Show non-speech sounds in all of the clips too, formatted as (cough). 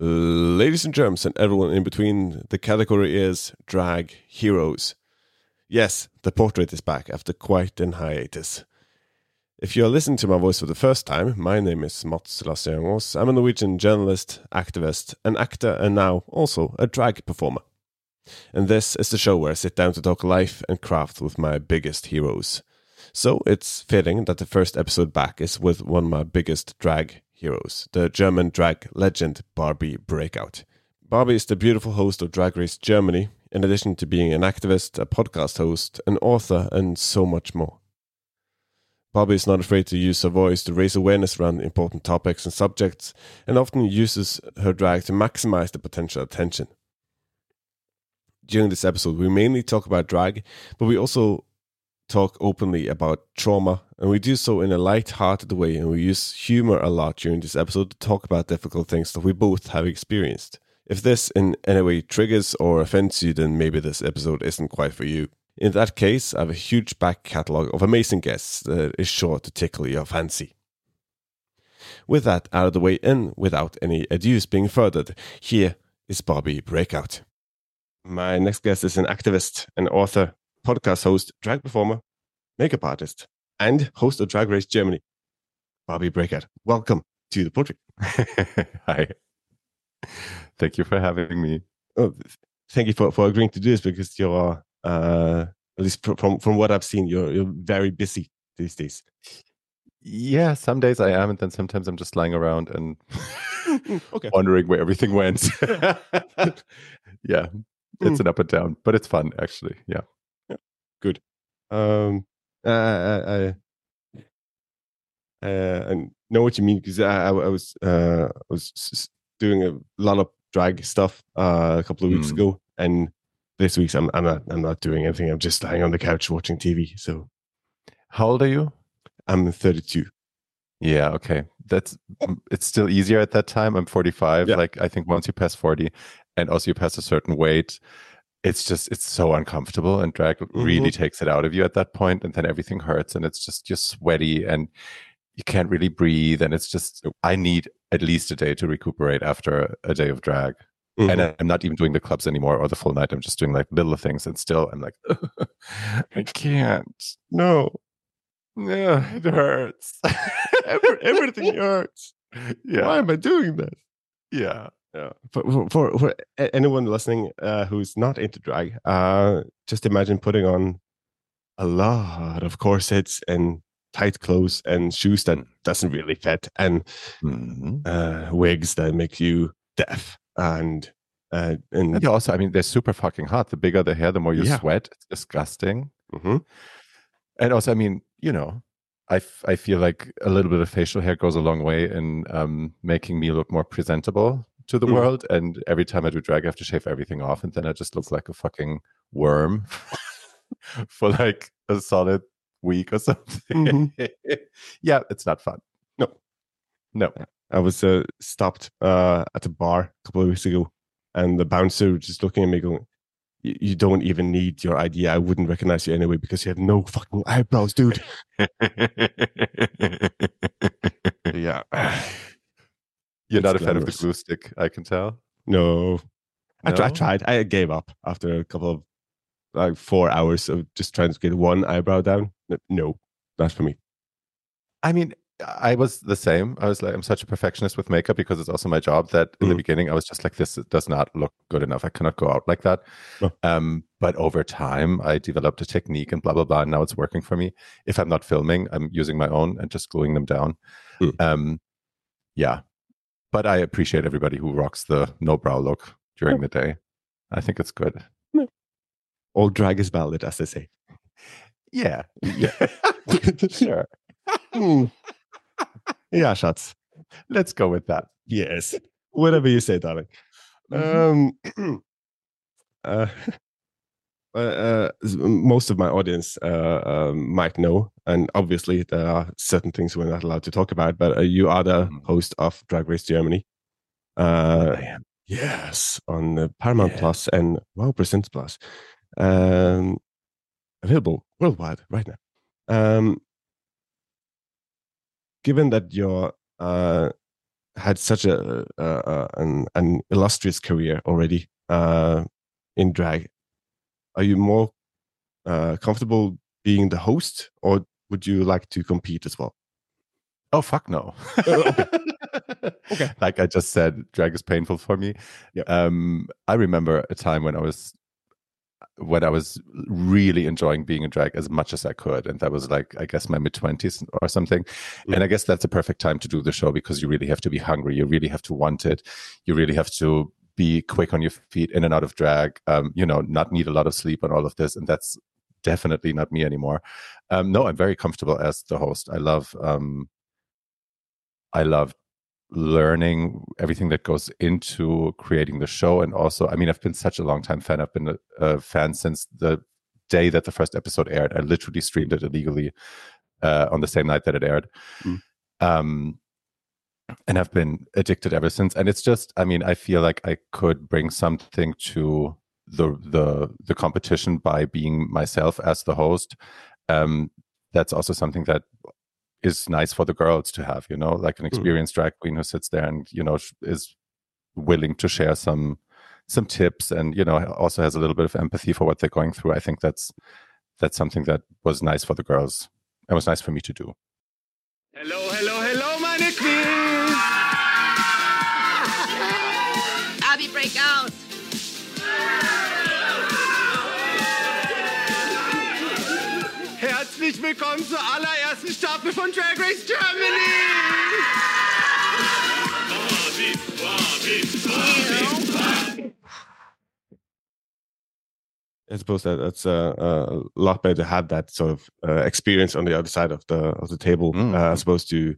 Ladies and germs and everyone in between, the category is drag heroes. Yes, the portrait is back after quite an hiatus. If you are listening to my voice for the first time, my name is Mats Lasse I'm a Norwegian journalist, activist, an actor, and now also a drag performer. And this is the show where I sit down to talk life and craft with my biggest heroes. So it's fitting that the first episode back is with one of my biggest drag heroes, the German drag legend Barbie Breakout. Barbie is the beautiful host of Drag Race Germany, in addition to being an activist, a podcast host, an author, and so much more. Barbie is not afraid to use her voice to raise awareness around important topics and subjects, and often uses her drag to maximize the potential attention. During this episode, we mainly talk about drag, but we also talk openly about trauma, and we do so in a light-hearted way, and we use humor a lot during this episode to talk about difficult things that we both have experienced. If this in any way triggers or offends you, then maybe this episode isn't quite for you. In that case, I have a huge back catalogue of amazing guests that is sure to tickle your fancy. With that out of the way and without any adieus being furthered, here is Barbie Breakout. My next guest is an activist, an author, podcast host, drag performer, makeup artist, and host of Drag Race Germany, Barbie Breakout. Welcome to the portrait. (laughs) Hi. Thank you for having me. Oh, thank you for, for agreeing to do this because you're, uh, at least from, from what I've seen, you're, you're very busy these days. Yeah, some days I am, and then sometimes I'm just lying around and (laughs) okay. wondering where everything went. (laughs) yeah, it's mm. an up and down, but it's fun actually. Yeah good. Um, I, I, I, I know what you mean because I, I, was uh, I was doing a lot of drag stuff uh, a couple of weeks mm. ago, and this week I'm I'm not I'm not doing anything. I'm just lying on the couch watching TV. So, how old are you? I'm 32. Yeah, okay. That's it's still easier at that time. I'm 45. Yeah. Like I think once you pass 40 and also you pass a certain weight, it's just it's so uncomfortable and drag mm-hmm. really takes it out of you at that point and then everything hurts and it's just just sweaty and you can't really breathe and it's just i need at least a day to recuperate after a day of drag. Mm-hmm. and i'm not even doing the clubs anymore or the full night i'm just doing like little things and still i'm like (laughs) i can't. No. Yeah it hurts. (laughs) Everything (laughs) hurts. Yeah. Why am i doing this? Yeah yeah. For, for, for anyone listening uh, who's not into drag, uh, just imagine putting on a lot of corsets and tight clothes and shoes that mm. doesn't really fit and mm-hmm. uh, wigs that make you deaf and uh, and, and also, I mean, they're super fucking hot. The bigger the hair, the more you yeah. sweat. It's disgusting. Mm-hmm. And also, I mean, you know, I, I feel like a little bit of facial hair goes a long way in um, making me look more presentable to the mm. world. And every time I do drag, I have to shave everything off, and then I just look like a fucking worm (laughs) for like a solid week or (laughs) something. Mm-hmm. (laughs) yeah, it's not fun. No, no. I was uh, stopped uh, at a bar a couple of weeks ago, and the bouncer was just looking at me going, you don't even need your ID. I wouldn't recognize you anyway because you have no fucking eyebrows, dude. yeah. You're not a fan of the glue stick, I can tell. No. no? I, I, tried. I gave up after a couple of like four hours of just trying to get one eyebrow down. No, not for me. I mean, I was the same. I was like, I'm such a perfectionist with makeup because it's also my job that in mm. the beginning I was just like, this does not look good enough. I cannot go out like that. Um, but over time, I developed a technique and blah, blah, blah. And now it's working for me. If I'm not filming, I'm using my own and just gluing them down. Mm. Um, yeah but I appreciate everybody who rocks the no brow look during the day. I think it's good. All drag is valid, as they say. Yeah. (laughs) Yeah. (laughs) sure. Mm. (laughs) Yeah, shots. Let's go with that. Yes. Whatever you say, darling. Mm-hmm. Um, (clears throat) uh, uh, most of my audience uh, um, might know, and obviously there are certain things we're not allowed to talk about. But uh, you are the mm. host of Drag Race Germany. Uh, I am. Yes, on Paramount yeah. Plus and Wow Presents Plus, um, available worldwide right now. Um, given that you're uh, had such a, an, an illustrious career already uh, in drag. Are you more uh, comfortable being the host, or would you like to compete as well? Oh fuck no. (laughs) (laughs) Okay. okay. (laughs) Like I just said, drag is painful for me. Yeah. Um, I remember a time when I was when I was really enjoying being a drag as much as I could. And that was like, I guess, my mid 20s or something. Mm. And I guess that's a perfect time to do the show because you really have to be hungry. You really have to want it. You really have to be quick on your feet in and out of drag, um, you know, not need a lot of sleep and all of this. And that's definitely not me anymore. Um, no, I'm very comfortable as the host. I love, um, I love learning everything that goes into creating the show and also i mean i've been such a long time fan. I've been a, a fan since the day that the first episode aired. I literally streamed it illegally uh, on the same night that it aired. Mm. um, and i've been addicted ever since. And it's just i mean i feel like i could bring something to the the the competition by being myself as the host um, that's also something that is nice for the girls to have, you know, like an hmm. experienced mm. drag queen who sits there and, you know, is willing to share some some tips and, you know, also has a little bit of empathy for what they're going through. I think that's that's something that was nice for the girls and was nice for me to do. Willkommen zur allerersten Staffel von Drag Race Germany! I suppose that that's uh, a lot better to have that sort of uh, experience on the other side of the of the table, mm. uh, as opposed to.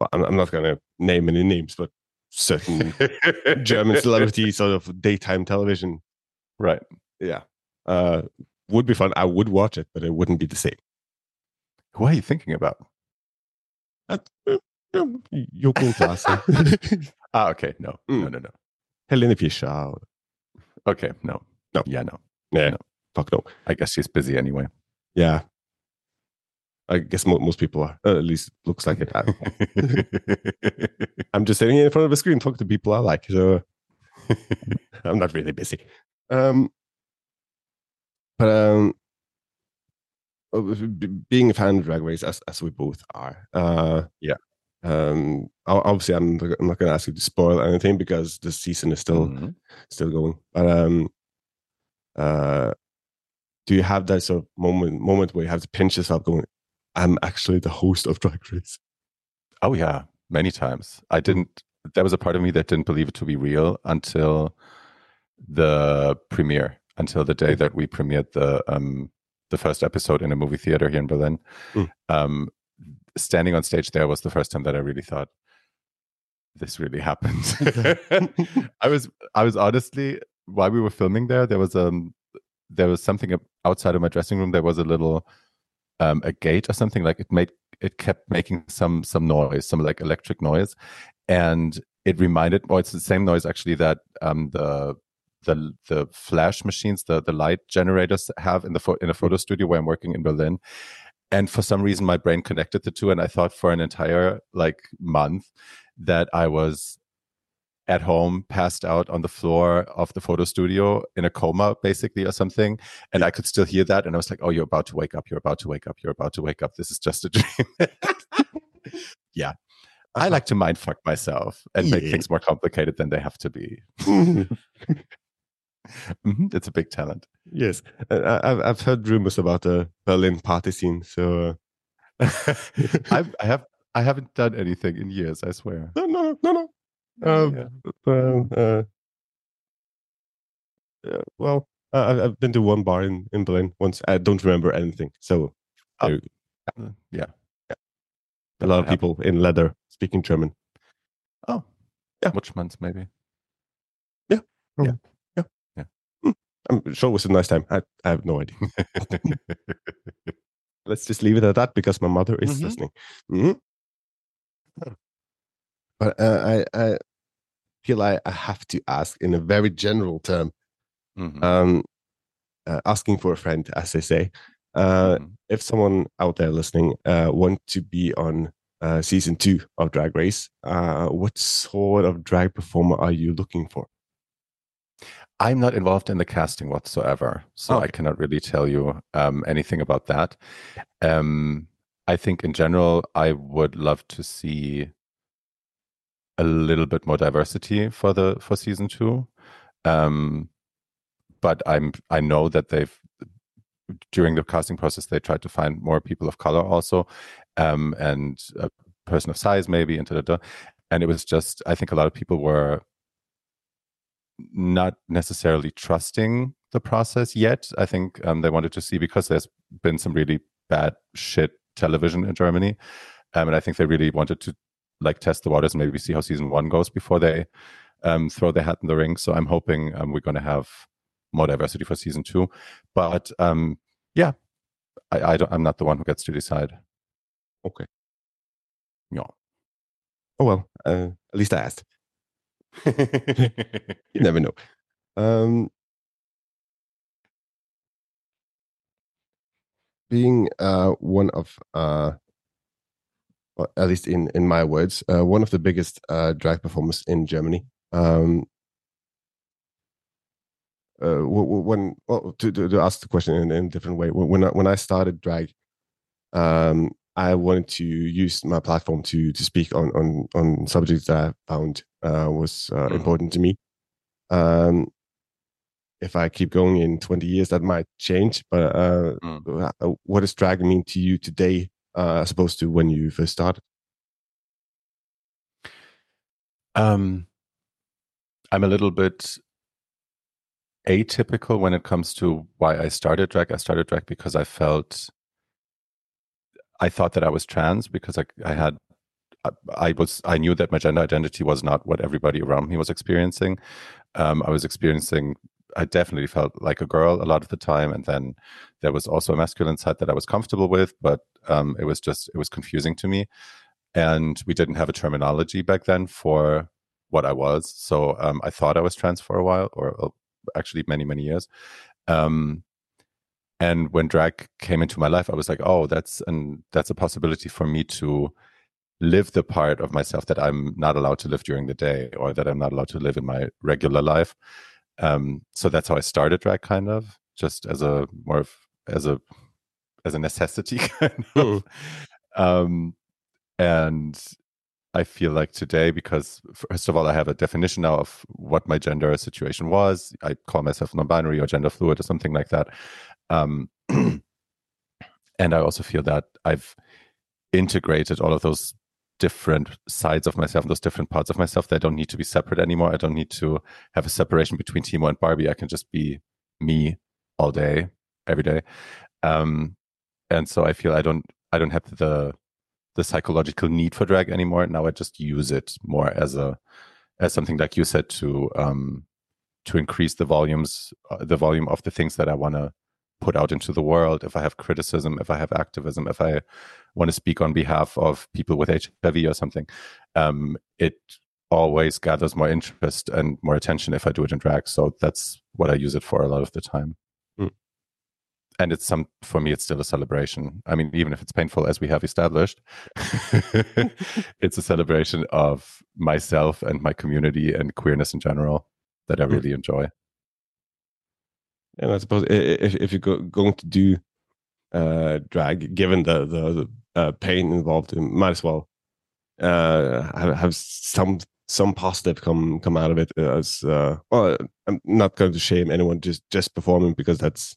Well, I'm, I'm, not going to name any names, but certain (laughs) German celebrity sort of daytime television. Right. Yeah. Uh, would be fun. I would watch it, but it wouldn't be the same. Who are you thinking about? Joko Klasse. (laughs) ah, okay. No, mm. no, no, no. Helene Fischer. Okay, no. No. Yeah, no. Yeah, no. fuck no. I guess she's busy anyway. Yeah. I guess mo- most people are. Uh, at least looks like it. (laughs) I'm just sitting in front of a screen talking to people I like. So (laughs) I'm not really busy. Um, but um, being a fan of Drag Race, as, as we both are, uh, yeah. Um, obviously, I'm, I'm not going to ask you to spoil anything because the season is still mm-hmm. still going. But um, uh, do you have that sort of moment moment where you have to pinch yourself, going, "I'm actually the host of Drag Race"? Oh yeah, many times. I didn't. There was a part of me that didn't believe it to be real until the premiere, until the day that we premiered the um the first episode in a movie theater here in Berlin. Mm. Um, standing on stage there was the first time that I really thought, this really happened. (laughs) (laughs) I was I was honestly while we were filming there, there was um there was something outside of my dressing room. There was a little um a gate or something like it made it kept making some some noise, some like electric noise, and it reminded. Well, it's the same noise actually that um the the the flash machines, the the light generators have in the fo- in a photo studio where I'm working in Berlin. And for some reason, my brain connected the two, and I thought for an entire like month that I was at home, passed out on the floor of the photo studio in a coma, basically, or something. And I could still hear that. And I was like, oh, you're about to wake up. You're about to wake up. You're about to wake up. This is just a dream. (laughs) yeah. I uh-huh. like to mind fuck myself and yeah. make things more complicated than they have to be. (laughs) (laughs) (laughs) Mm-hmm. It's a big talent. Yes, uh, I've I've heard rumors about the Berlin party scene. So uh... (laughs) I've, I have I haven't done anything in years. I swear. No, no, no, no. Um, yeah. uh, uh, well, I've been to one bar in, in Berlin once. I don't remember anything. So, oh. yeah. yeah. A lot of people in leather speaking German. Oh, yeah. Month, maybe? Yeah. Yeah. I'm sure it was a nice time. I, I have no idea. (laughs) Let's just leave it at that because my mother is mm-hmm. listening. Mm-hmm. But uh, I, I feel like I have to ask in a very general term, mm-hmm. um, uh, asking for a friend, as they say. Uh, mm-hmm. If someone out there listening uh, want to be on uh, season two of Drag Race. Uh, what sort of drag performer are you looking for? I'm not involved in the casting whatsoever, so okay. I cannot really tell you um, anything about that. Um, I think in general, I would love to see a little bit more diversity for the for season two. Um, but I'm I know that they've during the casting process they tried to find more people of color also, um, and a person of size maybe into the and it was just I think a lot of people were not necessarily trusting the process yet. I think um, they wanted to see because there's been some really bad shit television in Germany, um, and I think they really wanted to like test the waters and maybe see how season one goes before they um, throw their hat in the ring. So I'm hoping um, we're going to have more diversity for season two. But um, yeah, I, I don't, I'm not the one who gets to decide. Okay. Yeah. Oh well, uh, at least I asked. (laughs) you never know. Um, being uh, one of, uh, at least in in my words, uh, one of the biggest uh, drag performers in Germany. Um, uh, when well, to, to, to ask the question in, in a different way, when I, when I started drag, um, I wanted to use my platform to to speak on on on subjects that I found uh, was uh, mm-hmm. important to me. Um, if I keep going in 20 years, that might change. But uh, mm. Uh, what does drag mean to you today, uh, as opposed to when you first started? Um, I'm a little bit atypical when it comes to why I started drag. I started drag because I felt I thought that I was trans because I, I had I was I knew that my gender identity was not what everybody around me was experiencing. Um, I was experiencing. I definitely felt like a girl a lot of the time, and then there was also a masculine side that I was comfortable with, but um, it was just it was confusing to me, and we didn't have a terminology back then for what I was. So um, I thought I was trans for a while, or actually many many years. Um, and when drag came into my life, I was like, oh, that's and that's a possibility for me to live the part of myself that I'm not allowed to live during the day or that I'm not allowed to live in my regular life. Um, so that's how I started drag kind of just as a more of as a as a necessity (laughs) kind of. Mm. Um, and I feel like today, because first of all, I have a definition now of what my gender situation was. I call myself non-binary or gender fluid or something like that. Um, (clears throat) and I also feel that I've integrated all of those different sides of myself, those different parts of myself that don't need to be separate anymore. I don't need to have a separation between Timo and Barbie. I can just be me all day, every day. Um, and so I feel I don't I don't have the the psychological need for drag anymore. Now I just use it more as a as something like you said to um to increase the volumes uh, the volume of the things that I want to put out into the world, if I have criticism, if I have activism, if I want to speak on behalf of people with HIV or something, um, it always gathers more interest and more attention if I do it in drag. So that's what I use it for a lot of the time. Mm. And it's some for me, it's still a celebration. I mean, even if it's painful, as we have established, (laughs) it's a celebration of myself and my community and queerness in general that I hmm. really mm. enjoy and I suppose if if you're go, going to do uh, drag, given the the, the uh, pain involved, you might as well uh, have, have some some positive come come out of it. As uh, well, I'm not going to shame anyone just just performing because that's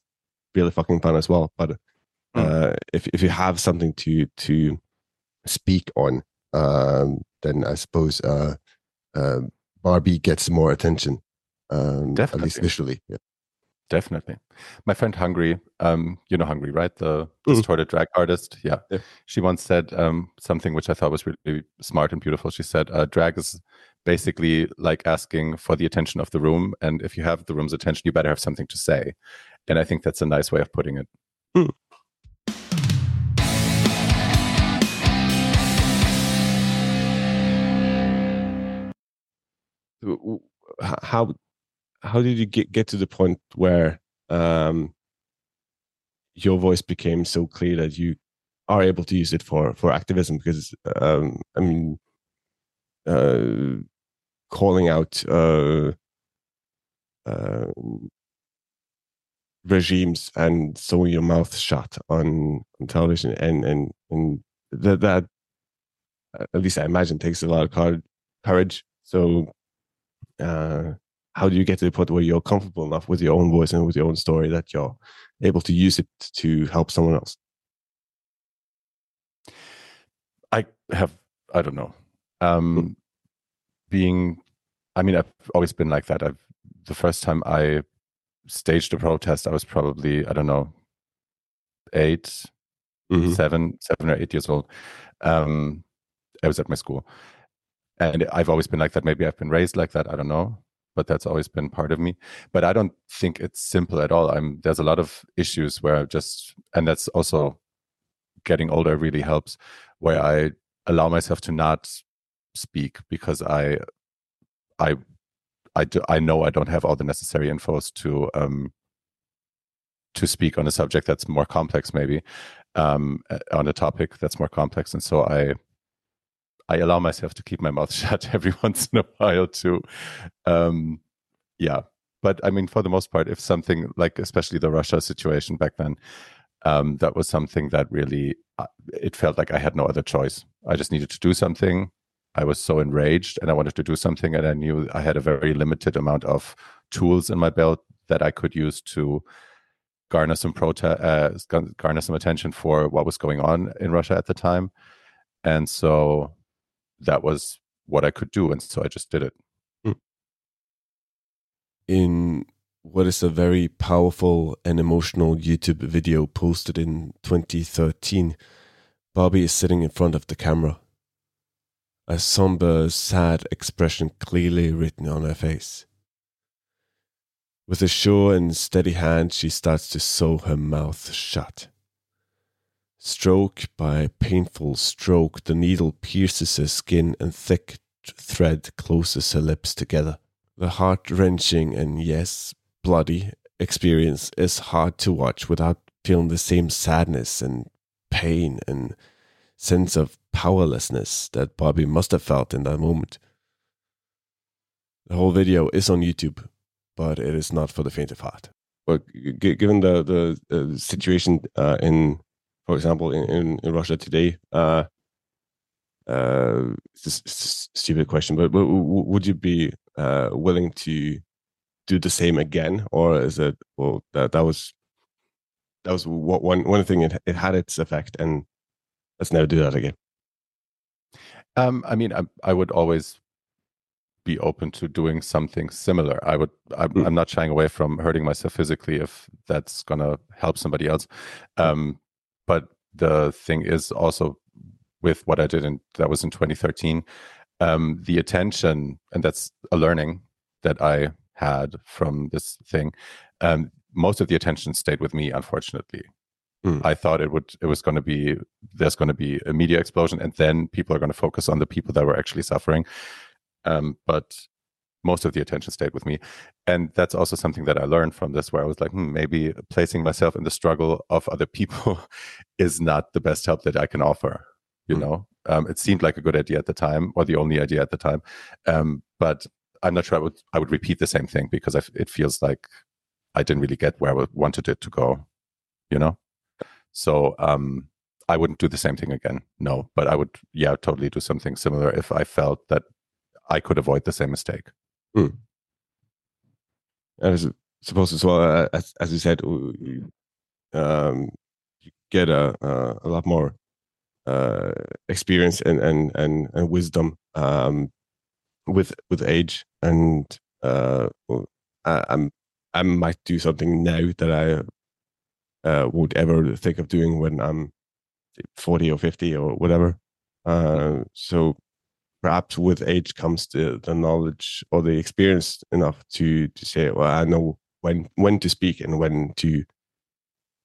really fucking fun as well. But uh, if if you have something to to speak on, um, then I suppose uh, uh, Barbie gets more attention, um, Definitely. at least visually. Yeah. Definitely. My friend Hungry, um, you know Hungry, right? The mm. distorted drag artist. Yeah. yeah. She once said um, something which I thought was really smart and beautiful. She said, uh, drag is basically like asking for the attention of the room. And if you have the room's attention, you better have something to say. And I think that's a nice way of putting it. Mm. How how did you get get to the point where um, your voice became so clear that you are able to use it for for activism because um, I mean, uh, calling out uh, uh, regimes and sewing your mouth shut on, on television and and and that that at least I imagine takes a lot of courage. So, uh, how do you get to the point where you're comfortable enough with your own voice and with your own story that you're able to use it to help someone else? I have, I don't know, um, hmm. being, I mean, I've always been like that. I've, the first time I staged a protest, I was probably, I don't know, 8 mm-hmm. seven, seven or eight years old. Um, I was at my school. And I've always been like that. Maybe I've been raised like that. I don't know. But that's always been part of me. But I don't think it's simple at all. I'm there's a lot of issues where I just and that's also getting older really helps, where I allow myself to not speak because I I I do, I know I don't have all the necessary infos to um to speak on a subject that's more complex maybe um on a topic that's more complex and so I I allow myself to keep my mouth (laughs) shut every once in a while too. Um, yeah, but I mean, for the most part, if something like, especially the Russia situation back then, um, that was something that really, uh, it felt like I had no other choice. I just needed to do something. I was so enraged and I wanted to do something, and I knew I had a very limited amount of tools in my belt that I could use to garner some uh, garner some attention for what was going on in Russia at the time. And so that was what I could do. And so I just did it. Hmm. In what is a very powerful and emotional YouTube video posted in 2013, Barbie is sitting in front of the camera. A somber, sad expression clearly written on her face. With a sure and steady hand, she starts to sew her mouth shut. Stroke by painful stroke, the needle pierces her skin and thick thread closes her lips together. The heart wrenching and, yes, bloody experience is hard to watch without feeling the same sadness and pain and sense of powerlessness that Barbie must have felt in that moment. The whole video is on YouTube, but it is not for the faint of heart. But given the the uh, situation uh, in for example, in, in, in Russia today? Uh, uh, it's, it's a stupid question, but, but would you be uh, willing to do the same again, or is it well that that was that was what one one thing it it had its effect, and let's never do that again. Um, I mean, I, I would always be open to doing something similar. I would. I'm, mm. I'm, not shying away from hurting myself physically if that's gonna help somebody else. Hmm. Um, but the thing is also with what I did, and that was in 2013, um, the attention, and that's a learning that I had from this thing. Um, most of the attention stayed with me, unfortunately. Mm. I thought it would, it was going to be, there's going to be a media explosion, and then people are going to focus on the people that were actually suffering. Um, but most of the attention stayed with me. And that's also something that I learned from this, where I was like, hmm, maybe placing myself in the struggle of other people (laughs) is not the best help that I can offer. You mm. know, um, it seemed like a good idea at the time, or the only idea at the time. Um, but I'm not sure I would I would repeat the same thing because I, it feels like I didn't really get where I wanted it to go. You know, so um, I wouldn't do the same thing again. No, but I would, yeah, totally do something similar if I felt that I could avoid the same mistake. Mm. I suppose as well, uh, as, as you said, um, you get a, a, a lot more uh, experience and, and, and, and wisdom um, with with age, and uh, I, I'm I might do something now that I uh, would ever think of doing when I'm forty or fifty or whatever. Uh, so perhaps with age comes the, the knowledge or the experience enough to to say, well, I know when when to speak and when to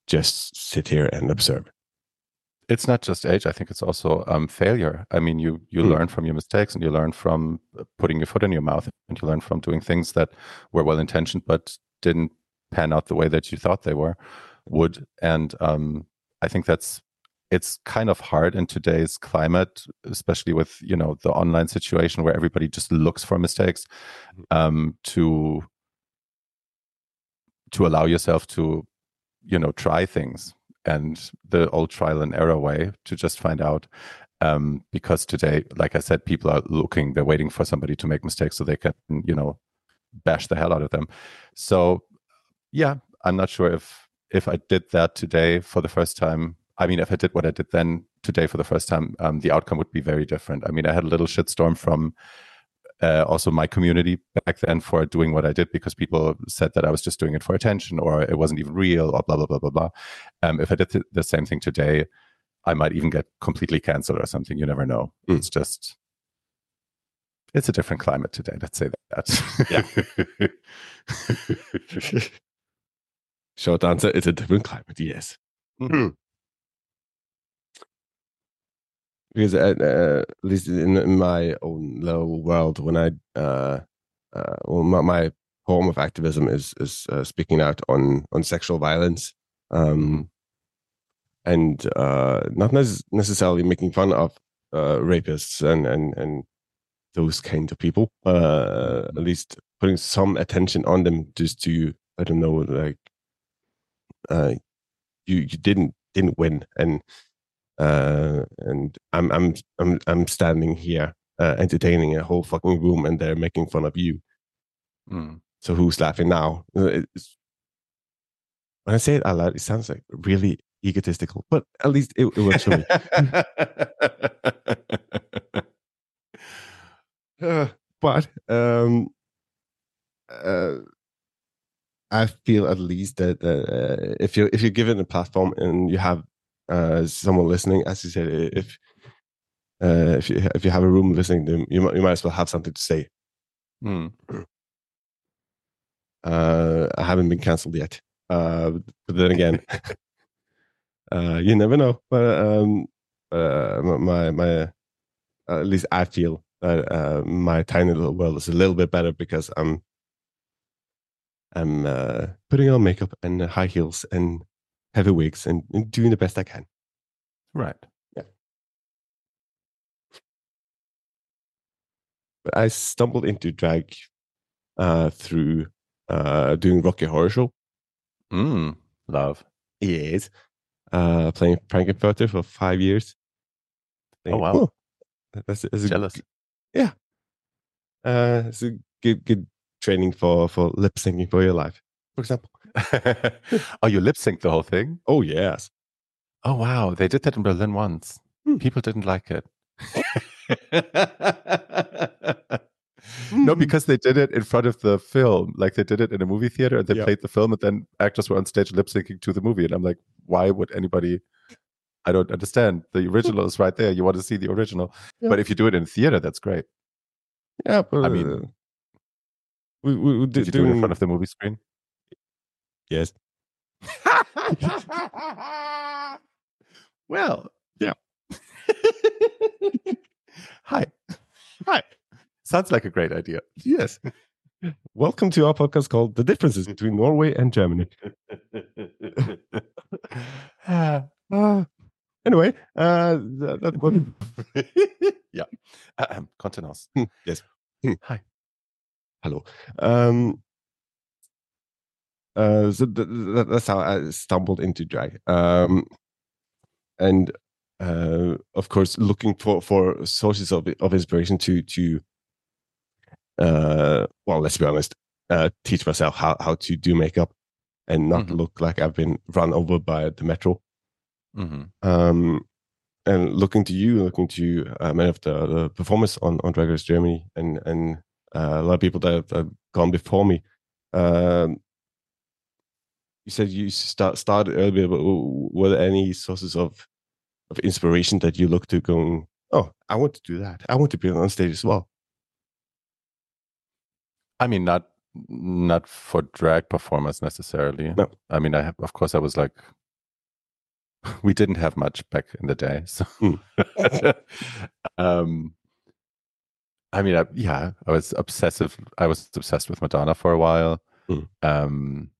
just sit here and observe. It's not just age. I think it's also um, failure. I mean, you you mm. learn from your mistakes and you learn from uh, putting your foot in your mouth and you learn from doing things that were well intentioned but didn't pan out the way that you thought they were would. And um, I think that's it's kind of hard in today's climate, especially with you know the online situation where everybody just looks for mistakes, mm-hmm. um, to to allow yourself to you know try things and the old trial and error way to just find out um, because today like i said people are looking they're waiting for somebody to make mistakes so they can you know bash the hell out of them so yeah i'm not sure if if i did that today for the first time I mean, if I did what I did then today for the first time, um, the outcome would be very different. I mean, I had a little shitstorm from uh, also my community back then for doing what I did because people said that I was just doing it for attention or it wasn't even real or blah blah blah blah blah. Um, if I did th- the same thing today, I might even get completely canceled or something. You never know. Mm. It's just it's a different climate today. Let's say that. Yeah. (laughs) (laughs) Short answer: It's a different climate. Yes. Mm-hmm. Because at, uh, at least in, in, my own little world, when I uh, uh, well, my, my, form of activism is is uh, speaking out on on sexual violence, um, and uh, not necessarily making fun of uh, rapists and and and those kind of people. at least putting some attention on them, just to I don't know, like you you didn't didn't win and uh, and I'm I'm I'm I'm standing here uh, entertaining a whole fucking room, and they're making fun of you. Mm. So who's laughing now? Uh, it's, when I say it out loud, it sounds like really egotistical, but at least it, it works for me. uh, (laughs) (laughs) but um, uh, I feel at least that uh, if you if you're given a platform and you have uh, someone listening, as you said, if uh, if you if you have a room listening to them, you might, you might as well have something to say. Mm. (clears throat) Uh, I haven't been cancelled yet, uh, but then again, (laughs) (laughs) uh, you never know. But um, uh, my my at least I feel that uh, my tiny little world is a little bit better because I'm I'm uh, putting on makeup and high heels and heavy wigs and, and doing the best I can. Right. Yeah. But I stumbled into drag uh, through uh, doing Rocky Horror Show. Mm, love. Yes. Uh, playing Frank-N-Furter for five years. oh, wow. Oh, that's, that's Jealous. Yeah. Uh, it's a good, good training for, for lip syncing for your life, for example. (laughs) oh, you lip sync the whole thing? Oh, yes. Oh, wow. They did that in Berlin once. Hmm. People didn't like it. (laughs) no, hmm. because they did it in front of the film. Like they did it in a movie theater and they played the film and then actors were on stage lip syncing to the movie. And I'm like, why would anybody? I don't understand. The original is right there. You want to see the original. But if you do it in theater, that's great. Yeah, but I mean, uh, we, we, we did, you do it in front of the movie screen? Yes. well, yeah. (laughs) Hi. Hi. Sounds like a great idea. Yes. Welcome to our podcast called The Differences Between Norway and Germany. uh, (sighs) anyway, uh, that, that was... (laughs) yeah. Uh, um, Contenance. yes. Hi. Hello. Um, uh, so th- th- that's how I stumbled into drag. Um, and uh, of course, looking for, for sources of, of inspiration to to uh, well, let's be honest, uh, teach myself how, how to do makeup and not mm-hmm. look like I've been run over by the metro. Mm-hmm. Um, and looking to you, looking to uh, many of the, the performers on, on Drag Race Germany, and and uh, a lot of people that have gone before me. Um, you said you start started earlier, but were there any sources of of inspiration that you look to going, oh, I want to do that. I want to be on stage as well. I mean, not not for drag performers necessarily. No. I mean, I have, of course, I was like, (laughs) we didn't have much back in the day, so. Mm. (laughs) um, I mean, I, yeah, I was obsessive. I was obsessed with Madonna for a while. Mm. Um,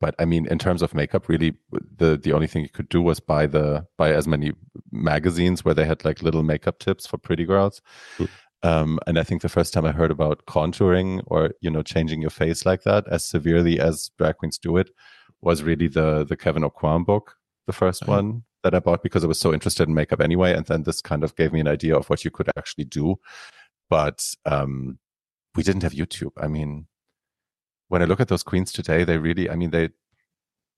but I mean, in terms of makeup, really, the the only thing you could do was buy the buy as many magazines where they had like little makeup tips for pretty girls. Mm. Um, and I think the first time I heard about contouring or you know changing your face like that as severely as drag queens do it was really the the Kevyn Aucoin book, the 1st uh-huh. one that I bought because I was so interested in makeup anyway. And then this kind of gave me an idea of what you could actually do. But um, we didn't have YouTube. I mean, when I look at those queens today, they really, I mean, they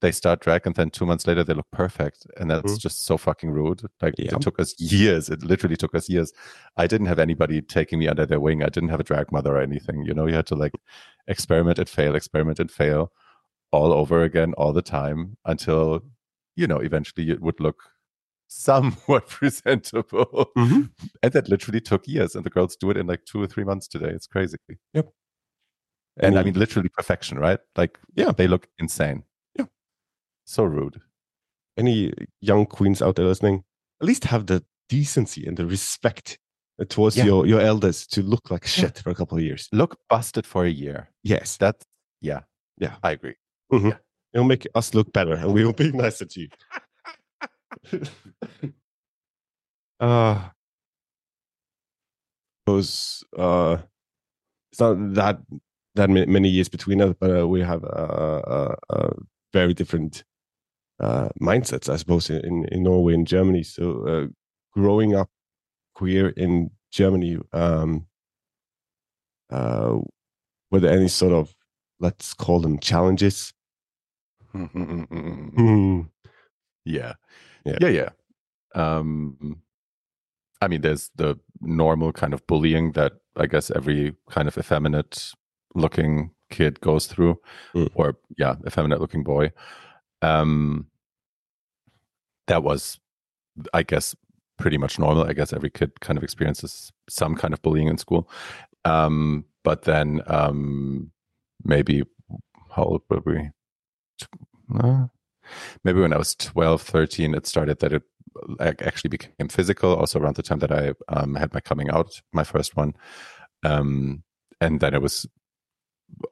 they start drag and then two months later they look perfect. And that's mm. just so fucking rude. Like yeah. it took us years. It literally took us years. I didn't have anybody taking me under their wing. I didn't have a drag mother or anything you know? You had to like experiment and fail experiment and fail all over again all the time until you know eventually it would look somewhat (laughs) presentable. Mm-hmm. and that literally took years. And the girls do it in like two or three months today. It's crazy. Yep and I mean, literally perfection, right? Like, yeah, they look insane. Yeah. So rude. Any young queens out there listening, at least have the decency and the respect towards yeah. your, your elders to look like shit yeah. for a couple of years. Look busted for a year. Yes. That's, yeah. Yeah. I agree. Mm-hmm. Yeah. It'll make us look better and we will be (laughs) nicer to you. (laughs) uh, those, uh, it's not that that many years between us, but uh, we have a, a, a very different uh, mindsets, I suppose, in, in Norway and Germany. So, uh, growing up queer in Germany, um, uh, were there any sort of, let's call them challenges? (laughs) yeah. Yeah. Yeah. Yeah. Um, I mean, there's the normal kind of bullying that I guess every kind of effeminate looking kid goes through, mm. or yeah, effeminate looking boy. Um, that was, I guess, pretty much normal. I guess every kid kind of experiences some kind of bullying in school. Um, but then um, maybe how old were we? Uh, maybe when I was 12, 13, it started that it actually became physical. Also around the time that I um, had my coming out, my first one. Um, and then it was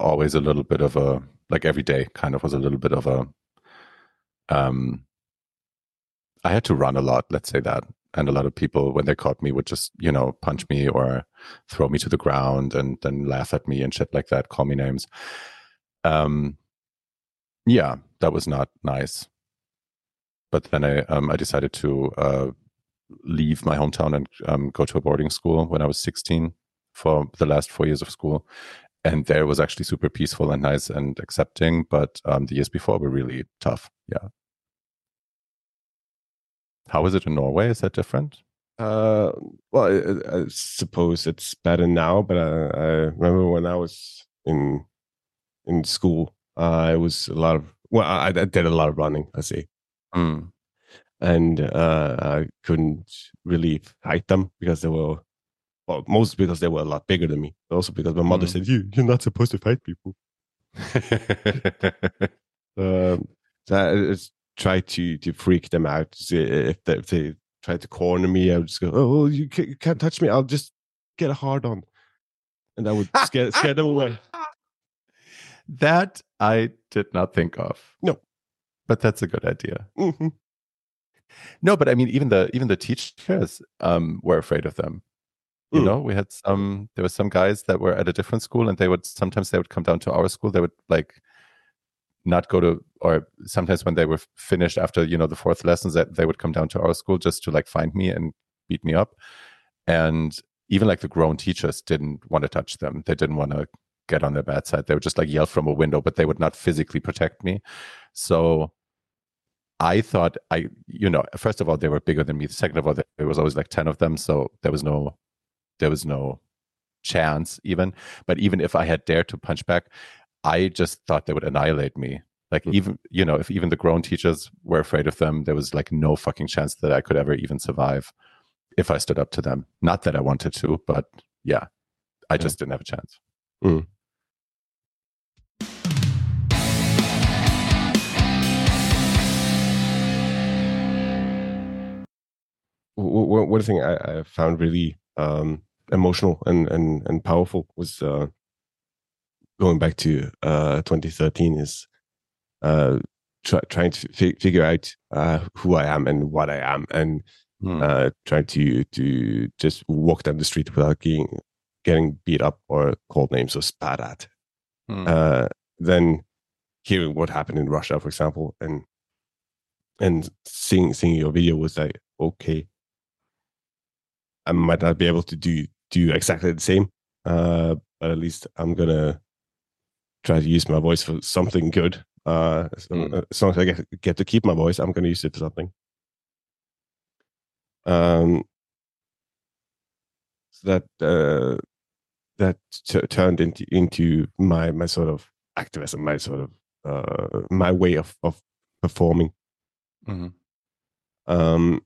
always a little bit of a like every day kind of was a little bit of a um I had to run a lot, let's say that. And a lot of people when they caught me would just, you know, punch me or throw me to the ground and then laugh at me and shit like that, call me names. Um yeah, that was not nice. But then I um I decided to uh leave my hometown and um, go to a boarding school when I was 16 for the last four years of school and there was actually super peaceful and nice and accepting but um, the years before were really tough yeah. How is it in norway? Is that different? Uh, well I, I, suppose it's better now but I, I, remember when i was in in school uh, it was a lot of well i, I did a lot of running i see. Mm. and uh, i couldn't really fight them because they were well, mostly because they were a lot bigger than me, but also because my mother mm. said, "You, you're not supposed to fight people." (laughs) um, so I, I try to to freak them out. If they, if they try to corner me, I would just go, "Oh, you can't, you can't touch me! I'll just get a hard on," and I would (laughs) scare scare them away. That I did not think of. No, but that's a good idea. Mm-hmm. No, but I mean, even the even the teachers um, were afraid of them. You know, we had some. There were some guys that were at a different school, and they would sometimes they would come down to our school. They would like not go to, or sometimes when they were finished after you know the fourth lessons, that they would come down to our school just to like find me and beat me up. And even like the grown teachers didn't want to touch them. They didn't want to get on their bad side. They would just like yell from a window, but they would not physically protect me. So I thought I, you know, first of all, they were bigger than me. Second of all, there was always like 10 of them. So there was no there was no chance even. But even if I had dared to punch back, I just thought they would annihilate me. Like mm-hmm. even you know, if even the grown teachers were afraid of them, there was like no fucking chance that I could ever even survive if I stood up to them. Not that I wanted to, but yeah, I just didn't have a chance. Mm. One thing I, I found really um, emotional and and and powerful was uh, going back to uh, 2013 is uh, try, trying to fi- figure out uh, who I am and what I am, and Hmm. uh, trying to to just walk down the street without getting getting beat up or called names or spat at. Hmm. Uh, then hearing what happened in Russia, for example, and and seeing seeing your video was like, okay, I might not be able to do do exactly the same, uh, but at least I'm gonna try to use my voice for something good. Uh, so, Mm. as long as I get get to keep my voice, I'm gonna use it for something. Um, so that uh, that turned into into my my sort of activism, my sort of uh, my way of of performing. Mhm. Um,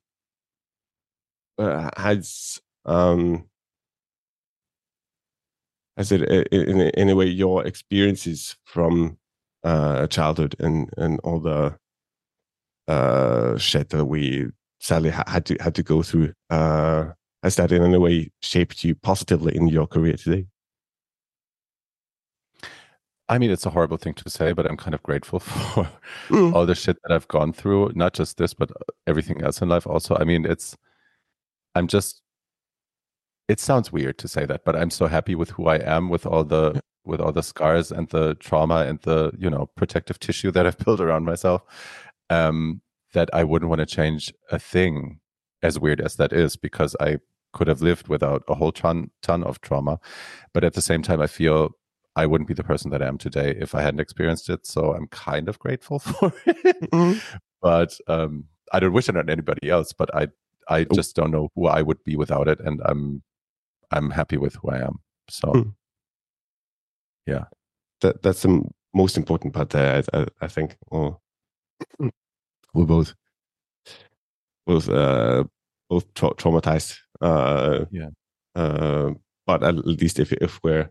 uh, has um, has it in a- in a way your experiences from uh, childhood and and all the uh, shit that we sadly had to had to go through uh, has that in any way shaped you positively in your career today? I mean, it's a horrible thing to say, but I'm kind of grateful (laughs) for Mm. all the shit that I've gone through. Not just this, but everything else in life. Also, I mean, it's. I'm just. It sounds weird to say that, but I'm so happy with who I am, with all the (laughs) with all the scars and the trauma and the you know protective tissue that I've (laughs) built around myself. Um, that I wouldn't want to change a thing, as weird as that is, because I could have lived without a whole ton ton of trauma. But at the same time, I feel I wouldn't be the person that I am today if I hadn't experienced it. So I'm kind of grateful (laughs) for it. Mhm. But um, I don't wish it on anybody else. But I I Oh. just don't know who I would be without it, and I'm I'm happy with who I am. So Mm. That that's the most important part there. I, I, I think. Or we're both both uh, both tra- traumatized. Uh, Yeah. Uh, but at least if if we're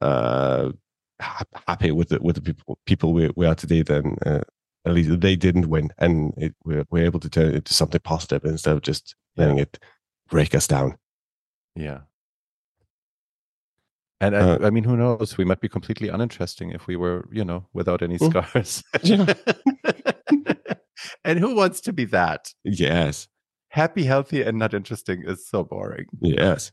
uh, ha- happy with the with the people people we, we are today, then uh, at least they didn't win, and it, we're we're able to turn it into something positive instead of just letting it break us down. yeah. And I, Uh, I mean, who knows? We might be completely uninteresting if we were, you know, without any Mm. scars. (laughs) Yeah. and who wants to be that? Yes, Happy, healthy, and not interesting is so boring. yes.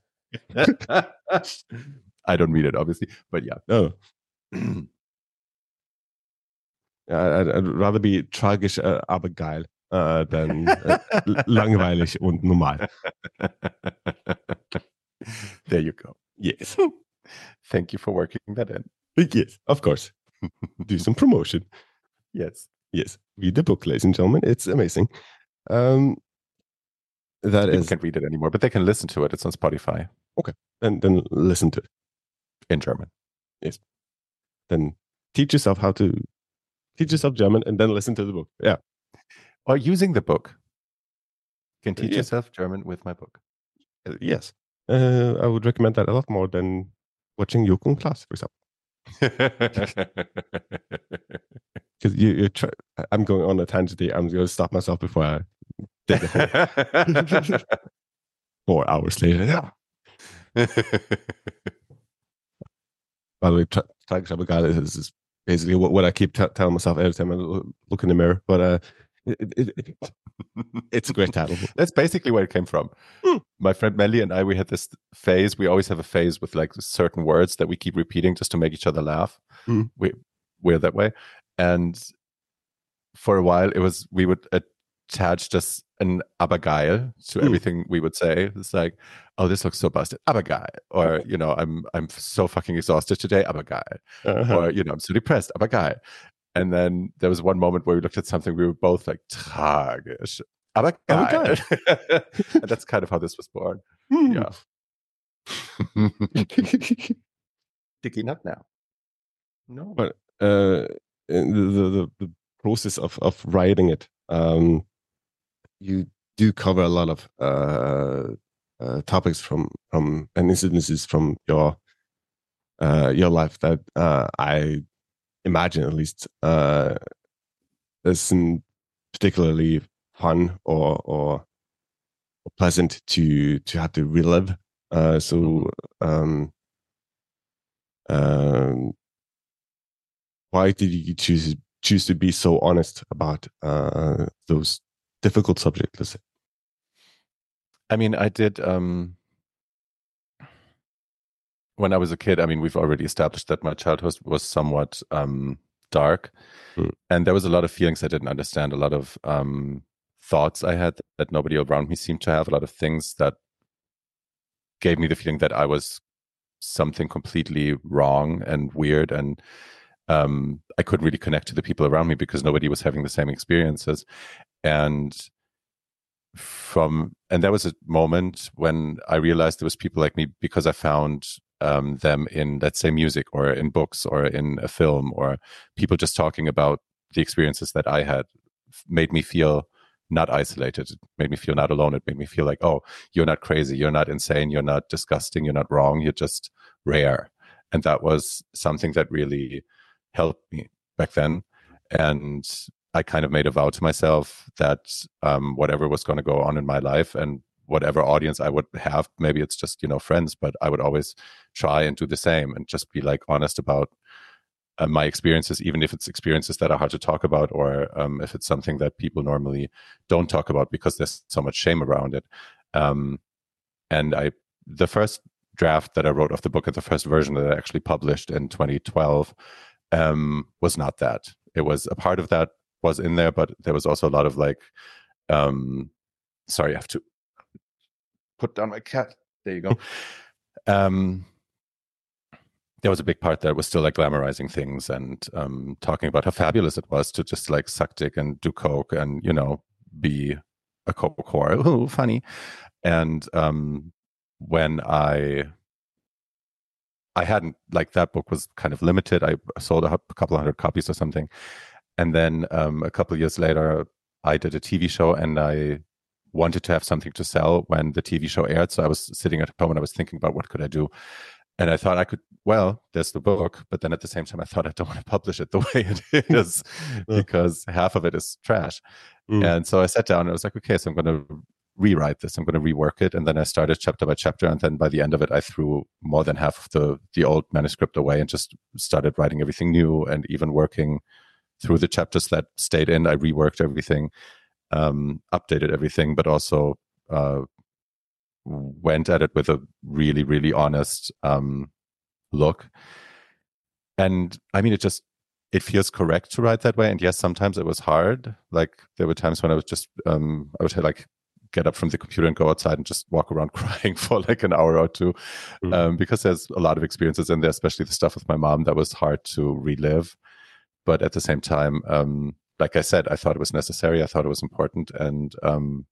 (laughs) I don't mean it, obviously, but yeah. No, (clears throat) I'd, I'd rather be tragisch, äh, aber geil, äh, than äh, l- langweilig und normal. there you go. Yes, Thank you for working that in. yes, of course. Do some promotion. Yes. Yes, read the book, ladies and gentlemen. It's amazing. Um, that People is, can't read it anymore, but they can listen to it. It's on Spotify Okay. and then listen to it. in German. Yes. Then teach yourself how to teach yourself German, and then listen to the book. Yeah, Or using the book. You can teach Yeah. yourself German with my book. Uh, yes. Uh, I would recommend that a lot more than watching Joko and Klaas, for example. (laughs) Because you, you try, I'm going on a tangent. here. I'm going to stop myself before I dig a hole. (laughs) four hours later. Yeah. (laughs) By the way, tra- tragisch aber geil is, is basically what, what I keep t- telling myself every time I look in the mirror. But uh, it, it, it, (laughs) it's a great title. That's basically where it came from. Hmm. My friend Melly and I, we had this phase. We always have a phase with like certain words that we keep repeating just to make each other laugh. Hmm. We we're that way. And for a while, it was we would attach just an abergeil to Hmm. everything we would say. It's like, oh, this looks so busted, abergeil, or you know, I'm I'm so fucking exhausted today, abergeil Uh-huh. or you know, I'm so depressed, aber geil. And then there was one moment where we looked at something, we were both like tragisch, aber Aber and (laughs) that's kind of how this was born. Hmm. Yeah. (laughs) Dicky not now. No. But uh, the, the, the, the process of, of writing it, um, you do cover a lot of uh, uh, topics from from and incidences from your uh, your life that uh, I imagine at least uh, isn't particularly fun or or, or pleasant to to have to relive. Uh, so um, um, why did you choose choose to be so honest about uh, those difficult subject, Let's say. I mean, I did. Um, when I was a kid, I mean, we've already established that my childhood was somewhat um, dark, mm. and there was a lot of feelings I didn't understand, a lot of um, thoughts I had that nobody around me seemed to have, a lot of things that gave me the feeling that I was something completely wrong and weird, and um, I couldn't really connect to the people around me because nobody was having the same experiences, and from and there was a moment when I realized there was people like me because I found um, them in let's say music or in books or in a film or people just talking about the experiences that I had made me feel not isolated. It made me feel not alone. It made me feel like, oh, you're not crazy, you're not insane, you're not disgusting, you're not wrong, you're just rare. And that was something that really helped me back then. And I kind of made a vow to myself that um, whatever was going to go on in my life and whatever audience I would have, maybe it's just, you know, friends, but I would always try and do the same and just be like honest about uh, my experiences, even if it's experiences that are hard to talk about or um, if it's something that people normally don't talk about because there's so much shame around it. Um, and I, the first draft that I wrote of the book and the first version that I actually published in 2012 um, was not that. It was a part of that was in there, but there was also a lot of like, um, sorry, I have to put down my cat. There you go. (laughs) um, there was a big part that was still like glamorizing things and um, talking about how fabulous it was to just like suck dick and do coke and you know be a coke whore. (laughs) Ooh, funny. And um, when I I hadn't like that book was kind of limited. I sold a couple hundred copies or something, and then um, a couple years later, I did a TV show and I wanted to have something to sell when the TV show aired. So I was sitting at home and I was thinking about what could I do. And I thought I could, well, there's the book, but then at the same time, I thought I don't (laughs) want to publish it the way it is because half of it is trash. Mm. And so I sat down and I was like, okay, so I'm going to rewrite this. I'm going to rework it. And then I started chapter by chapter. And then by the end of it, I threw more than half of the, the old manuscript away and just started writing everything new and even working through the chapters that stayed in. I reworked everything um, updated everything, but also uh, went at it with a really, really honest um, look. And I mean, it just it feels correct to write that way. And yes, sometimes it was hard. Like there were times when I was just um, I would say like get up from the computer and go outside and just walk around (laughs) crying for like an hour or 2 mm-hmm. um, because there's a lot of experiences in there, especially the stuff with my mom that was hard to relive. But at the same time, um, like I said, I thought it was necessary. I thought it was important. And um,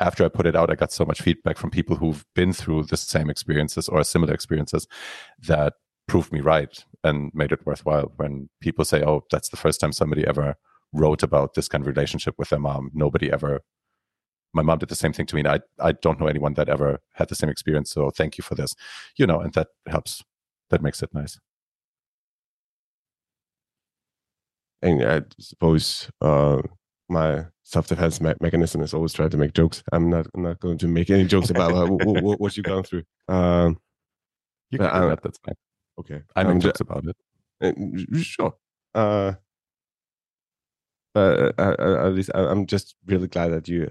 after I put it out, I got so much feedback from people who've been through the same experiences or similar experiences that proved me right and made it worthwhile. When people say, "Oh, that's the first time somebody ever wrote about this kind of relationship with their mom," nobody ever. My mom did the same thing to me. And I I don't know anyone that ever had the same experience. So thank you for this, you know, and that helps. That makes it nice. and I suppose uh, my self-defense me- mechanism is always try to make jokes. I'm not I'm not going to make any jokes about uh, w- w- what you've gone through. Um, you can uh, that. That's fine. Okay, I make um, jokes about it. Uh, sure. Uh, but uh, at least I'm just really glad that you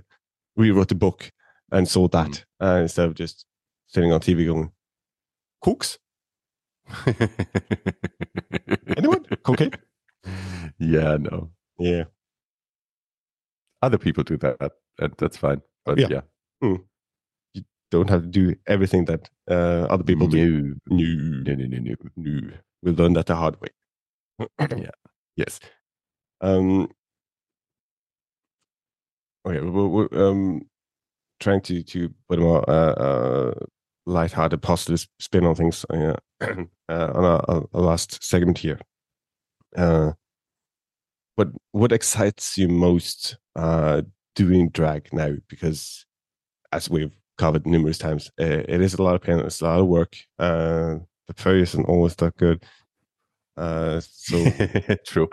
rewrote the book and sold that mm. instead of just sitting on TV going, "Cooks." Anyone? Cocaine? (laughs) yeah, no. Yeah. Other people do that, and that's fine. But yeah. yeah. Mm. You don't have to do everything that uh, other people no. do. No, no, no, no, no. no. We learned that the hard way. (clears throat) yeah. Yes. Um, okay. We're, we're um, trying to to put a more uh, uh, light-hearted, positive spin on things uh, (clears throat) uh, on our, our, last segment here. Uh, what what excites you most uh, doing drag now? Because as we've covered numerous times, uh, it is a lot of pain. It's a lot of work. Uh, the pay isn't always that good. Uh, so (laughs) true.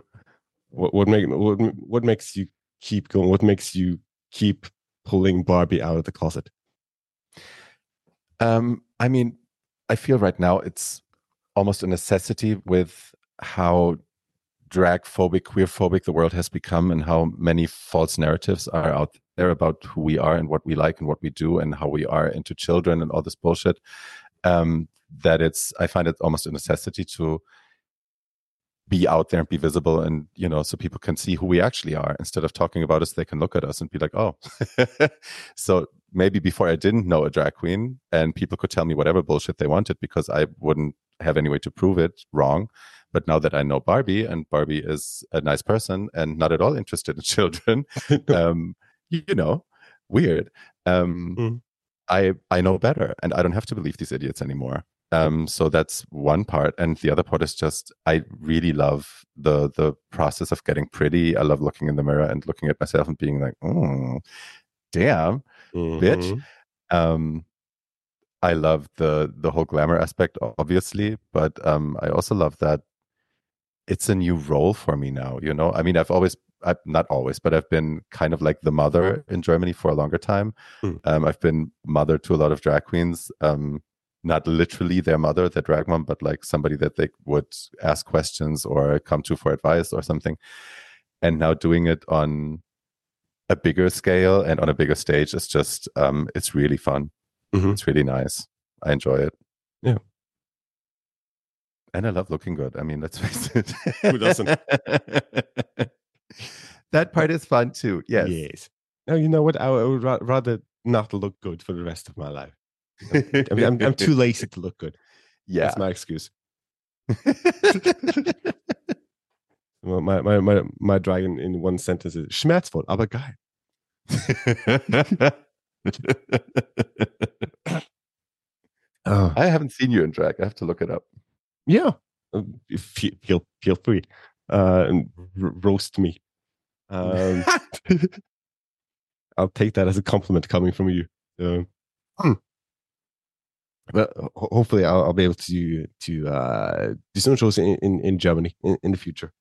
What what make what what makes you keep going? What makes you keep pulling Barbie out of the closet? Um, I mean, I feel right now it's almost a necessity with how drag phobic, queer phobic the world has become, and how many false narratives are out there about who we are and what we like and what we do and how we are into children and all this bullshit. Um, that it's, I find it almost a necessity to be out there and be visible and you know so people can see who we actually are. Instead of talking about us they can look at us and be like oh. (laughs) So maybe before i didn't know a drag queen and people could tell me whatever bullshit they wanted because i wouldn't have any way to prove it wrong. But now that i know barbie and barbie is a nice person and not at all interested in (laughs) children (laughs) um you know weird. Um mm. i i know better and i don't have to believe these idiots anymore um, so that's one part, and the other part is just I really love the the process of getting pretty. I love looking in the mirror and looking at myself and being like, mm, "Damn, mm-hmm. bitch." Um, I love the the whole glamour aspect, obviously, but um, I also love that it's a new role for me now. You know, I mean, I've always I, not always, but I've been kind of like the mother in Germany for a longer time. Mm. Um, I've been mother to a lot of drag queens. Um, not literally their mother, their drag mom, but like somebody that they would ask questions or come to for advice or something. And now doing it on a bigger scale and on a bigger stage is just um it's really fun. Mm-hmm. It's really nice. I enjoy it. Yeah. And I love looking good. I mean, let's face it. Who doesn't? (laughs) that part is fun too. Yes. Yes. No, you know what? I would rather not look good for the rest of my life. I mean, I'm, I'm too lazy to look good. (laughs) Yeah, that's my excuse. (laughs) well, my, my my my dragon in one sentence is schmerzvoll, aber geil. oh. I haven't seen you in drag. I have to look it up. Yeah, um, feel feel, feel free uh, and r- roast me. Um, (laughs) I'll take that as a compliment coming from you. Um, hmm but hopefully I'll, I'll, be able to to uh, do some shows in, in, in Germany in, in, the future.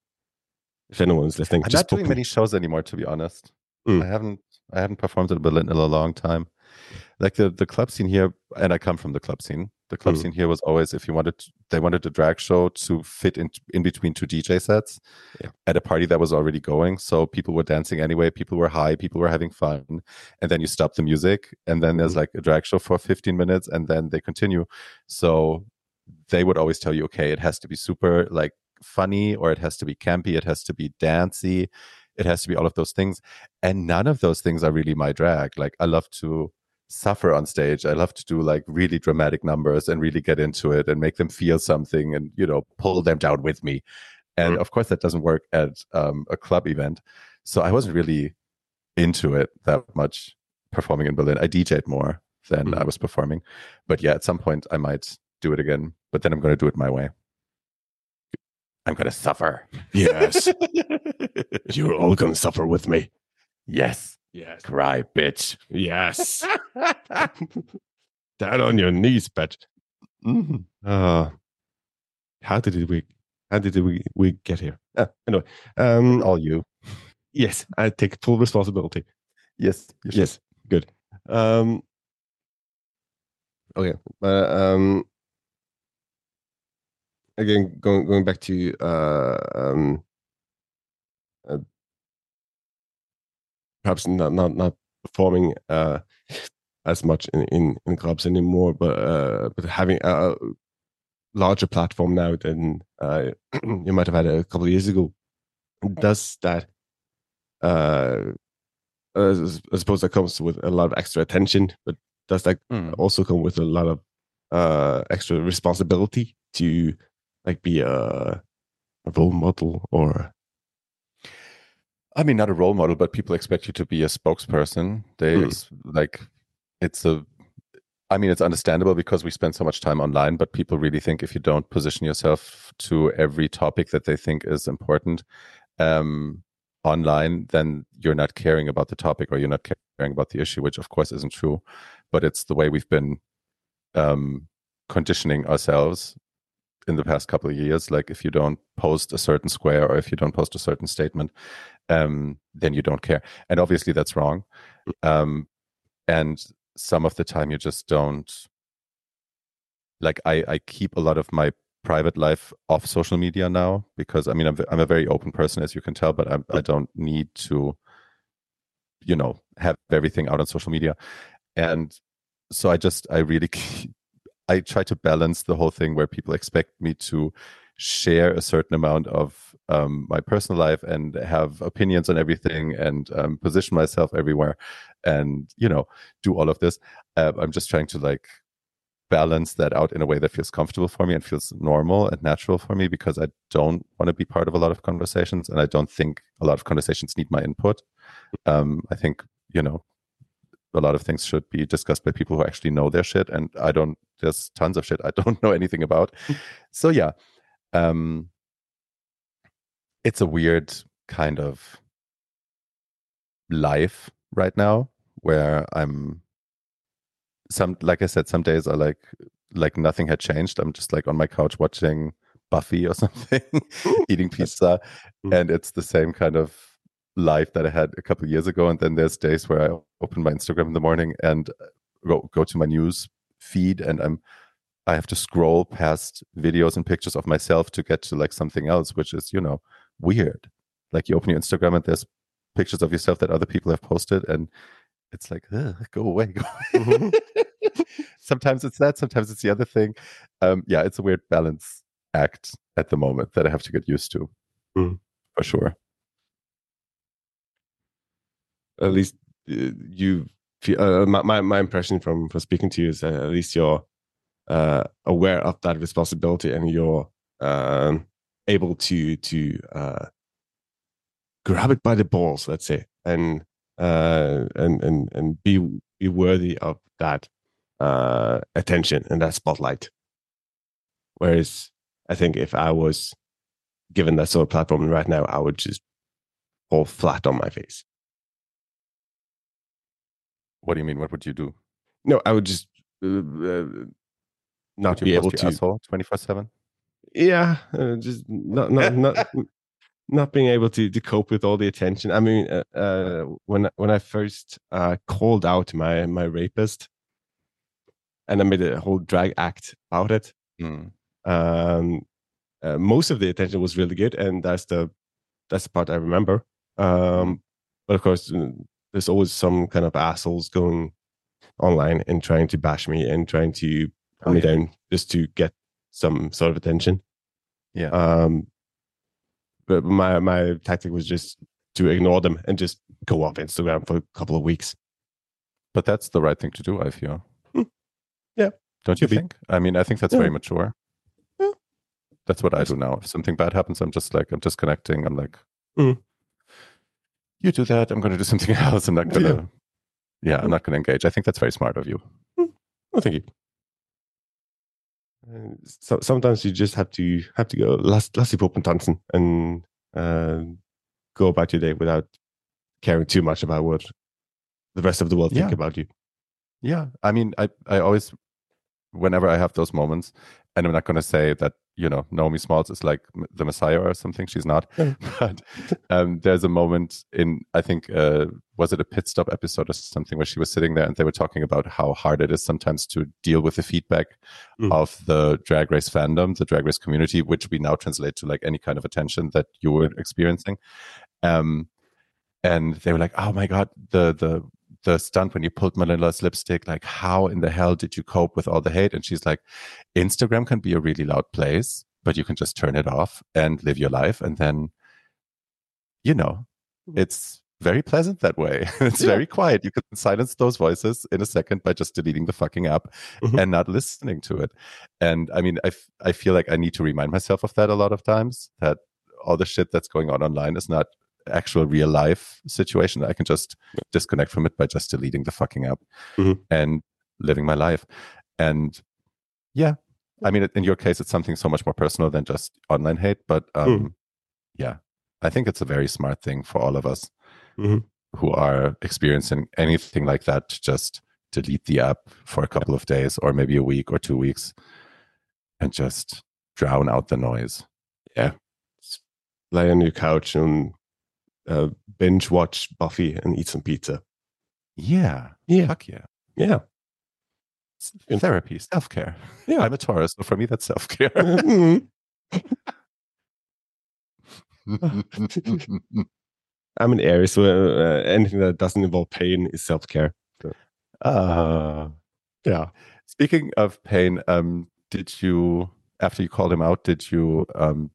If anyone's listening, I'm not doing many shows anymore, to be honest. Mm. I haven't I haven't performed in Berlin in a long time. Like the the club scene here, and I come from the club scene the club mm. scene here was always if you wanted to, they wanted a drag show to fit in in between two DJ sets yeah. at a party that was already going. So people were dancing anyway, people were high, people were having fun, and then you stop the music, and then there's mm. like a drag show for 15 minutes, and then they continue. So they would always tell you, okay, it has to be super like funny, or it has to be campy, it has to be dancey, it has to be all of those things, and none of those things are really my drag. Like I love to suffer on stage. I love to do like really dramatic numbers and really get into it and make them feel something and, you know, pull them down with me. And mm-hmm. of course, that doesn't work at um, a club event. So I wasn't really into it that much performing in Berlin. I DJed more than mm-hmm. I was performing. But yeah, at some point I might do it again, but then I'm going to do it my way. I'm going to suffer. Yes. (laughs) You're all going to suffer with me. Yes. Yes. Cry, bitch. Yes. (laughs) Down on your knees, bitch. Mm-hmm. Uh, how did we? How did we we get here? Uh, anyway, um, all you. Yes, I take full responsibility. Yes. Yes. Good. Um. Okay. Uh, um. Again, going going back to uh um uh, perhaps not not not performing uh, as much in, in, in clubs anymore, but uh, but having a larger platform now than uh, (clears throat) you might have had a couple of years ago. Does that? Uh, I suppose that comes with a lot of extra attention, but does that mm. also come with a lot of uh, extra responsibility to like be a, a role model or I mean, not a role model, but people expect you to be a spokesperson. They mm. like it's a. I mean, it's understandable because we spend so much time online, but people really think if you don't position yourself to every topic that they think is important um, online, then you're not caring about the topic or you're not caring about the issue, which of course isn't true. But it's the way we've been um, conditioning ourselves in the past couple of years. Like if you don't post a certain square or if you don't post a certain statement, um, then you don't care. And obviously that's wrong. Um, and some of the time you just don't like I, I keep a lot of my private life off social media now because I mean I'm I'm a very open person as you can tell, but I'm, I don't need to, you know, have everything out on social media, and so I just I really (laughs) I try to balance the whole thing where people expect me to share a certain amount of um, my personal life and have opinions on everything and um, position myself everywhere and you know do all of this uh, i'm just trying to like balance that out in a way that feels comfortable for me and feels normal and natural for me because I don't want to be part of a lot of conversations and I don't think a lot of conversations need my input. Um, I think, you know, a lot of things should be discussed by people who actually know their shit and I don't there's tons of shit I don't (laughs) know anything about. so yeah. Um it's a weird kind of life right now where I'm some like I said, some days are like like nothing had changed. I'm just like on my couch watching Buffy or (laughs) something, eating pizza, mm. and it's the same kind of life that I had a couple years ago. And then there's days where I open my Instagram in the morning and go go to my news feed, and I'm I have to scroll past videos and pictures of myself to get to like something else, which is you know weird. Like you open your Instagram and there's pictures of yourself that other people have posted, and it's like go away, go away. Mm-hmm. (laughs) sometimes it's that sometimes it's the other thing um yeah it's a weird balance act at the moment that i have to get used to mm. for sure at least uh, you feel uh, my, my impression from from speaking to you is that at least you're uh, aware of that responsibility and you're um, able to to uh, grab it by the balls let's say and uh, and and and be be worthy of that uh, attention and that spotlight. Whereas I think if I was given that sort of platform right now, I would just fall flat on my face. What do you mean? What would you do? No, I would just uh, uh, not be able to twenty four seven. Yeah, uh, just not not not (laughs) not being able to to cope with all the attention. I mean, uh, uh, when when I first uh, called out my my rapist, and I made a whole drag act about it. Mm. Um, uh, most of the attention was really good, and that's the that's the part I remember. Um, but of course, uh, there's always some kind of assholes going online and trying to bash me and trying to put oh, me yeah. down just to get some sort of attention. Yeah. Um, but my my tactic was just to ignore them and just go off Instagram for a couple of weeks. But that's the right thing to do, I feel. Hmm. Yeah. Don't you think? I mean, I think that's yeah. very mature. Yeah. That's what I do now. If something bad happens, I'm just like, I'm disconnecting. I'm like, mm. you do that. I'm going to do something (laughs) else. I'm not going to, yeah. yeah, I'm not going to engage. I think that's very smart of you. Mm. Oh, thank you. So sometimes you just have to have to go lass, lass die Puppen tanzen and uh, go about your day without caring too much about what the rest of the world yeah. think about you. Yeah, I mean, I I always, whenever I have those moments, and I'm not going to say that you know Naomi Smalls is like the Messiah or something. She's not, (laughs) but um, there's a moment in I think uh, was it a pit stop episode or something where she was sitting there and they were talking about how hard it is sometimes to deal with the feedback mm. of the drag race fandom, the drag race community, which we now translate to like any kind of attention that you were experiencing. Um, and they were like, "Oh my god, the the the stunt when you pulled Manila's lipstick, like how in the hell did you cope with all the hate? And she's like, Instagram can be a really loud place, but you can just turn it off and live your life. And then, you know, mm. it's very pleasant that way. (laughs) it's yeah. very quiet. You can silence those voices in a second by just deleting the fucking app mm-hmm. and not listening to it. And I mean, I, f- I feel like I need to remind myself of that a lot of times that all the shit that's going on online is not actual real life situation. I can just disconnect from it by just deleting the fucking app mm-hmm. and living my life. And yeah, I mean, in your case, it's something so much more personal than just online hate. But um, mm. yeah, I think it's a very smart thing for all of us mm-hmm. who are experiencing anything like that to just delete the app for a couple of days or maybe a week or two weeks and just drown out the noise. Yeah. Lay on your couch and uh, binge watch Buffy and eat some pizza. Yeah. Yeah. Fuck yeah. Yeah. Therapy, self care. Yeah. I'm a Taurus, so for me, that's self care. (laughs) Mhm. (laughs) I'm an Aries, so uh, anything that doesn't involve pain is self care. uh, Yeah. speaking of pain, um, did you, after you called him out, did you, um,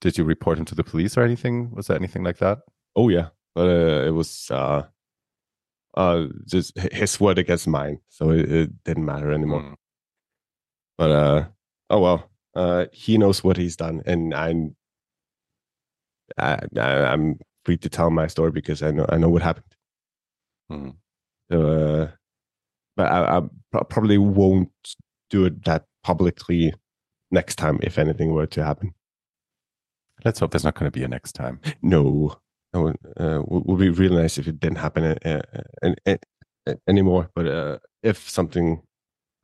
did you report him to the police or anything? Was there anything like that? Oh yeah, but uh, it was uh, uh, just his word against mine, so it, it didn't matter anymore. Mm. But uh, oh well, uh, he knows what he's done, and I'm, I, I, I'm free to tell my story because I know I know what happened. Mm. So, uh, but I, I probably won't do it that publicly next time if anything were to happen. Let's hope there's not going to be a next time. No, no, uh, would, would be really nice if it didn't happen uh, uh, anymore. But uh, if something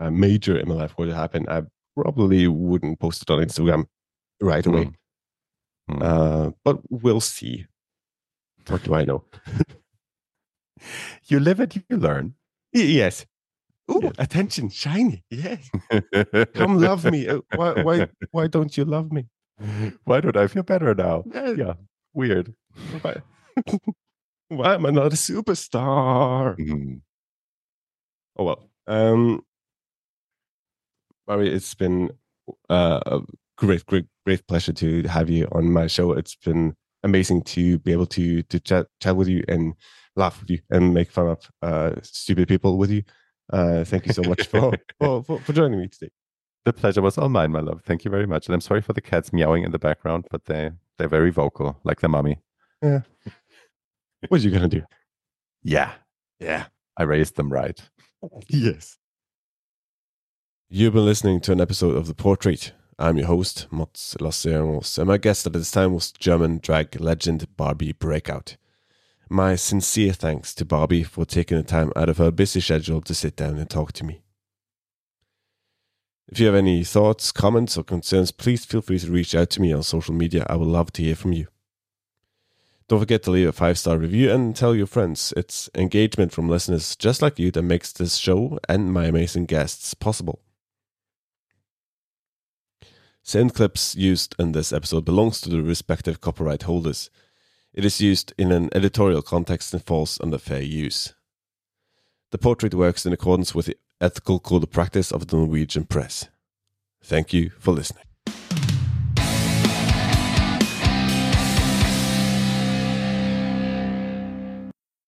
uh, major in my life were to happen, I probably wouldn't post it on Instagram right away. Mm. Uh, but we'll see. What do I know? (laughs) You live it, you learn. Yes. Ooh, Yes. attention, shiny. Yes. (laughs) Come love me. Why, why, why don't you love me? Why don't I feel better now? Yeah. Yeah, weird. Why, why am I not a superstar? Mm. Oh well. Um, Barry, it's been uh, a great, great, great pleasure to have you on my show. It's been amazing to be able to to chat chat with you and laugh with you and make fun of uh, stupid people with you. Uh, thank you so much for, (laughs) for, for for joining me today. The pleasure was all mine, my love. Thank you very much. And I'm sorry for the cats meowing in the background, but they they're very vocal, like their mommy. What are you gonna do? Yeah, Yeah. I raised them right. Yes. You've been listening to an episode of The Portrait. I'm your host, Mats Lasseros, and my guest at this time was German drag legend Barbie Breakout. My sincere thanks to Barbie for taking the time out of her busy schedule to sit down and talk to me. If you have any thoughts, comments, or concerns, please feel free to reach out to me on social media. I would love to hear from you. Don't forget to leave a five star review and tell your friends. It's engagement from listeners just like you that makes this show and my amazing guests possible. Sound clips used in this episode belongs to the respective copyright holders. It is used in an editorial context and falls under fair use. The portrait works in accordance with the ethical code of practice of the Norwegian press. Thank you for listening.